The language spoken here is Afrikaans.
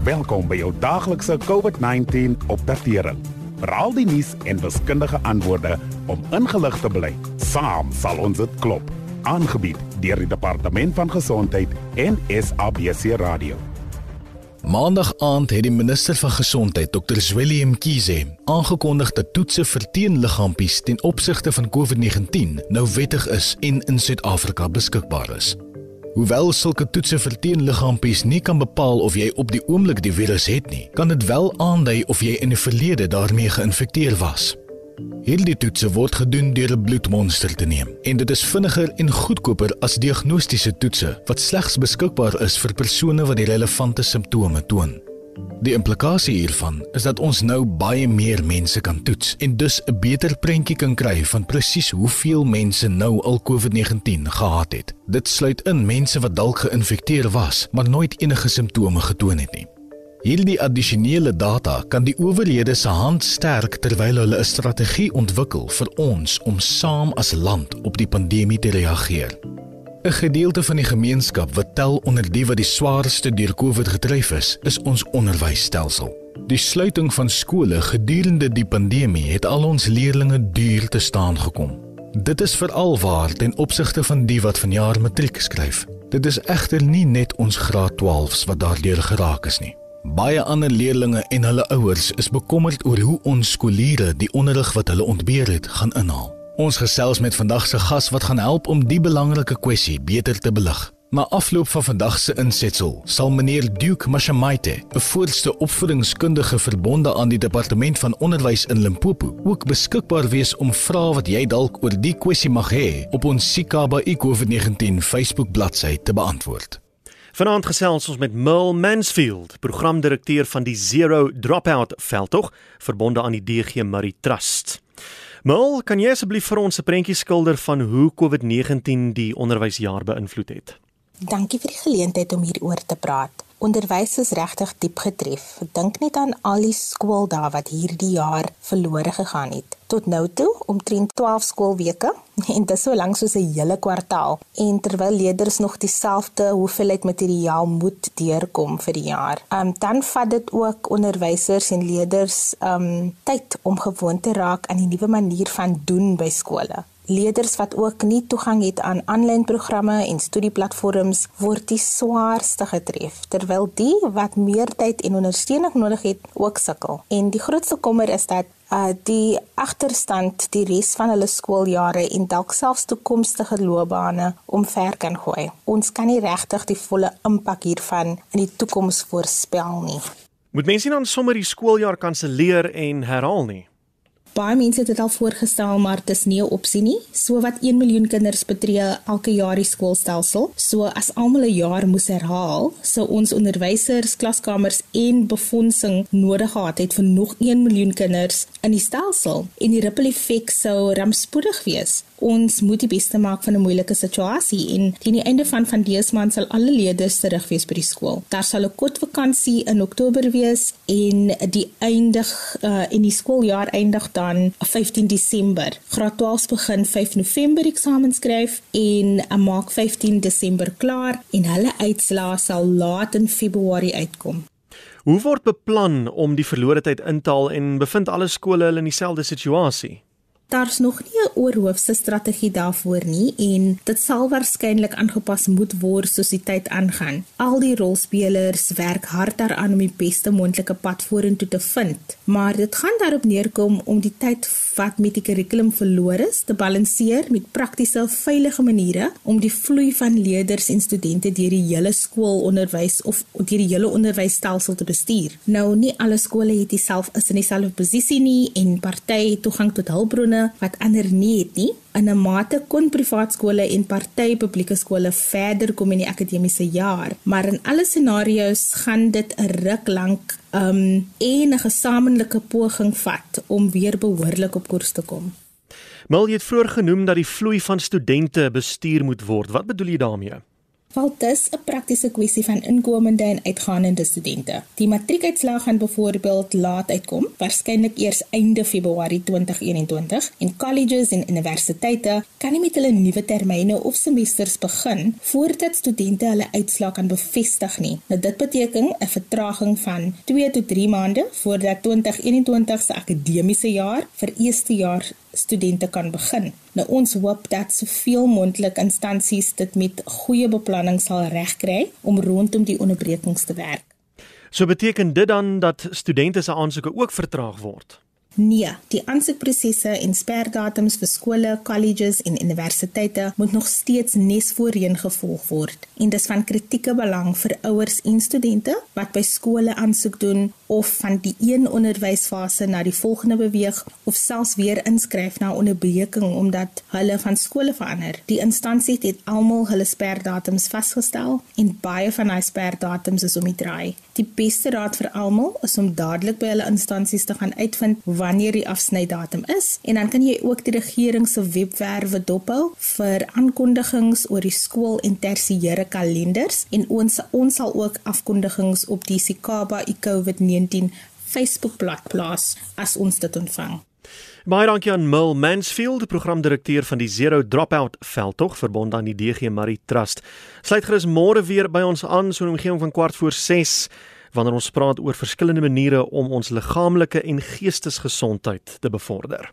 Welkom by jou daaglikse COVID-19 opdatering. Veral die nuus en wiskundige antwoorde om ingelig te bly. Saam sal ons dit klop. Aangebied deur die Departement van Gesondheid en SABC Radio. Maandag aand het die minister van Gesondheid, Dr. Zweli Mkhize, aangekondig dat toetse vir teenliggaampies ten opsigte van COVID-19 nou wettig is en in Suid-Afrika beskikbaar is. Hoewel sulke toetse vir teenliggaampies nie kan bepaal of jy op die oomblik die virus het nie, kan dit wel aandui of jy in die verlede daarmee geïnfekteer was. Hierdie toetse word gedoen deur 'n bloedmonster te neem en dit is vinniger en goedkoper as diagnostiese toetse wat slegs beskikbaar is vir persone wat die relevante simptome toon. Die implikasie hiervan is dat ons nou baie meer mense kan toets en dus 'n beter prentjie kan kry van presies hoeveel mense nou al COVID-19 gehad het. Dit sluit in mense wat dalk geïnfekteer was, maar nooit enige simptome getoon het nie. Hierdie addisionele data kan die owerhede se hand sterk terwyl hulle 'n strategie ontwikkel vir ons om saam as land op die pandemie te reageer. 'n Gedeelte van die gemeenskap wat tel onder die wat die swaarste deur COVID getref is, is ons onderwysstelsel. Die sluiting van skole gedurende die pandemie het al ons leerders duur te staan gekom. Dit is veral waar ten opsigte van die wat vanjaar matriek skryf. Dit is egter nie net ons graad 12s wat daardeur geraak is nie. Baie ander leerders en hulle ouers is bekommerd oor hoe ons skooliere die onderrig wat hulle ontbeer het, gaan inhaal. Ons gesels met vandag se gas wat gaan help om die belangrike kwessie beter te belig. Na afloop van vandag se insetsel sal meneer Duke Mashamaite, 'n voorste opvoedingskundige verbonde aan die departement van onderwys in Limpopo, ook beskikbaar wees om vrae wat jy dalk oor die kwessie mag hê op ons Sikaba COVID-19 Facebook bladsy te beantwoord. Vanaand gesels ons met Merle Mansfield, programdirekteur van die Zero Dropout veldtog, verbonde aan die DG Marie Trust. Mul, kan jy asseblief vir ons 'n prentjie skilder van hoe COVID-19 die onderwysjaar beïnvloed het? Dankie vir die geleentheid om hieroor te praat. Onderwys is regtig diep getref. Dink net aan al die skooldae wat hierdie jaar verlore gegaan het. Tot nou toe omtrent 12 skoolweke en dit is so lank soos 'n hele kwartaal. En terwyl leerders nog dieselfde hoeveelheid materiaal moet deurkom vir die jaar. Um, dan vat dit ook onderwysers en leerders um, tyd om gewoon te raak aan die nuwe manier van doen by skole leerders wat ook nie toegang het aan aanlyn programme en studieplatforms word die swaarste getref terwyl die wat meer tyd en ondersteuning nodig het ook sukkel en die grootste kommer is dat uh die agterstand die res van hulle skooljare en dalk selfs toekomstige loopbane omver kan gooi. Ons kan nie regtig die volle impak hiervan in die toekoms voorspel nie. Moet mense dan sommer die skooljaar kanselleer en herhaal nie? Baie mense het dit al voorgestel, maar dit is nie 'n opsie nie. So wat 1 miljoen kinders betree elke jaar die skoolstelsel. So as almal 'n jaar moes herhaal, sou ons onderwysers, klaskamers en befondsing nodig gehad het vir nog 1 miljoen kinders in die stelsel. En die ripple effek sou rampspoedig wees ons moet die beste maak van 'n moeilike situasie en teen die einde van van dese maand sal alle leerders terug wees by die skool. Daar sal 'n kort vakansie in Oktober wees en die eindig uh, in die skooljaar eindig dan 15 Desember. Graad 12 begin 5 November eksamen skryf en uh, maak 15 Desember klaar en hulle uitslae sal laat in Februarie uitkom. Hoe word beplan om die verlore tyd in te haal en bevind alle skole hulle in dieselfde situasie? Daar's nog nie 'n oorhoofse strategie daarvoor nie en dit sal waarskynlik aangepas moet word soos die tyd aangaan. Al die rolspelers werk hard daaraan om die beste moontlike pad vorentoe te vind, maar dit gaan daarop neerkom om die tyd wat met die kurrikulum verlore is te balanseer met praktiese, veilige maniere om die vloei van leerders en studente deur die hele skoolonderwys of deur die hele onderwysstelsel te bestuur. Nou nie alle skole het dieselfde is in dieselfde posisie nie en party toegang tot hulpbronne wat ander nie het nie. In 'n mate kon privaat skole en party publieke skole verder kom in die akademiese jaar, maar in alle scenario's gaan dit 'n ruk lank um en 'n gesamentlike poging vat om weer behoorlik op koers te kom. Mal het vroeër genoem dat die vloei van studente bestuur moet word. Wat bedoel jy daarmee? Val dis 'n praktiese kwessie van inkomende en uitgaande studente. Die matriekuitslag gaan byvoorbeeld laat uitkom, waarskynlik eers einde Februarie 2021 en colleges en universiteite kan nie met hulle nuwe termyne of semesters begin voordat studente hulle uitslae kan bevestig nie. Nou dit beteken 'n vertraging van 2 tot 3 maande voordat 2021 se akademiese jaar vir eerstejaars studente kan begin. Nou ons hoop dat soveel moontlik instansies dit met goeie beplanning sal regkry om rondom die onderbrekings te werk. So beteken dit dan dat studente se aansoeke ook vertraag word? Nee, die aansoekprosesse en sperdatums vir skole, colleges en universiteite moet nog steeds nes voorheen gevolg word. En dis van kritieke belang vir ouers en studente wat by skole aansoek doen of van die een onderwysfase na die volgende beweeg of selfs weer inskryf na onderbreking omdat hulle van skole verander. Die instansie het almal hulle sperdatums vasgestel en baie van daai sperdatums is om die draai. Die beste raad vir almal is om dadelik by hulle instansies te gaan uitvind wanneer die afsnydatum is en dan kan jy ook die regering se webwerwe dophou vir aankondigings oor die skool en tersiêre kalenders en ons ons sal ook afkondigings op die Sikaba COVID-19 Facebookblad plaas as ons dit ontvang. Baie dankie aan Mil Mansfield, programdirekteur van die Zero Dropout veldtog verbond aan die DG Marie Trust. Sluit gerus môre weer by ons aan so 'n omgewing van kwart voor 6 wanneer ons praat oor verskillende maniere om ons liggaamlike en geestesgesondheid te bevorder.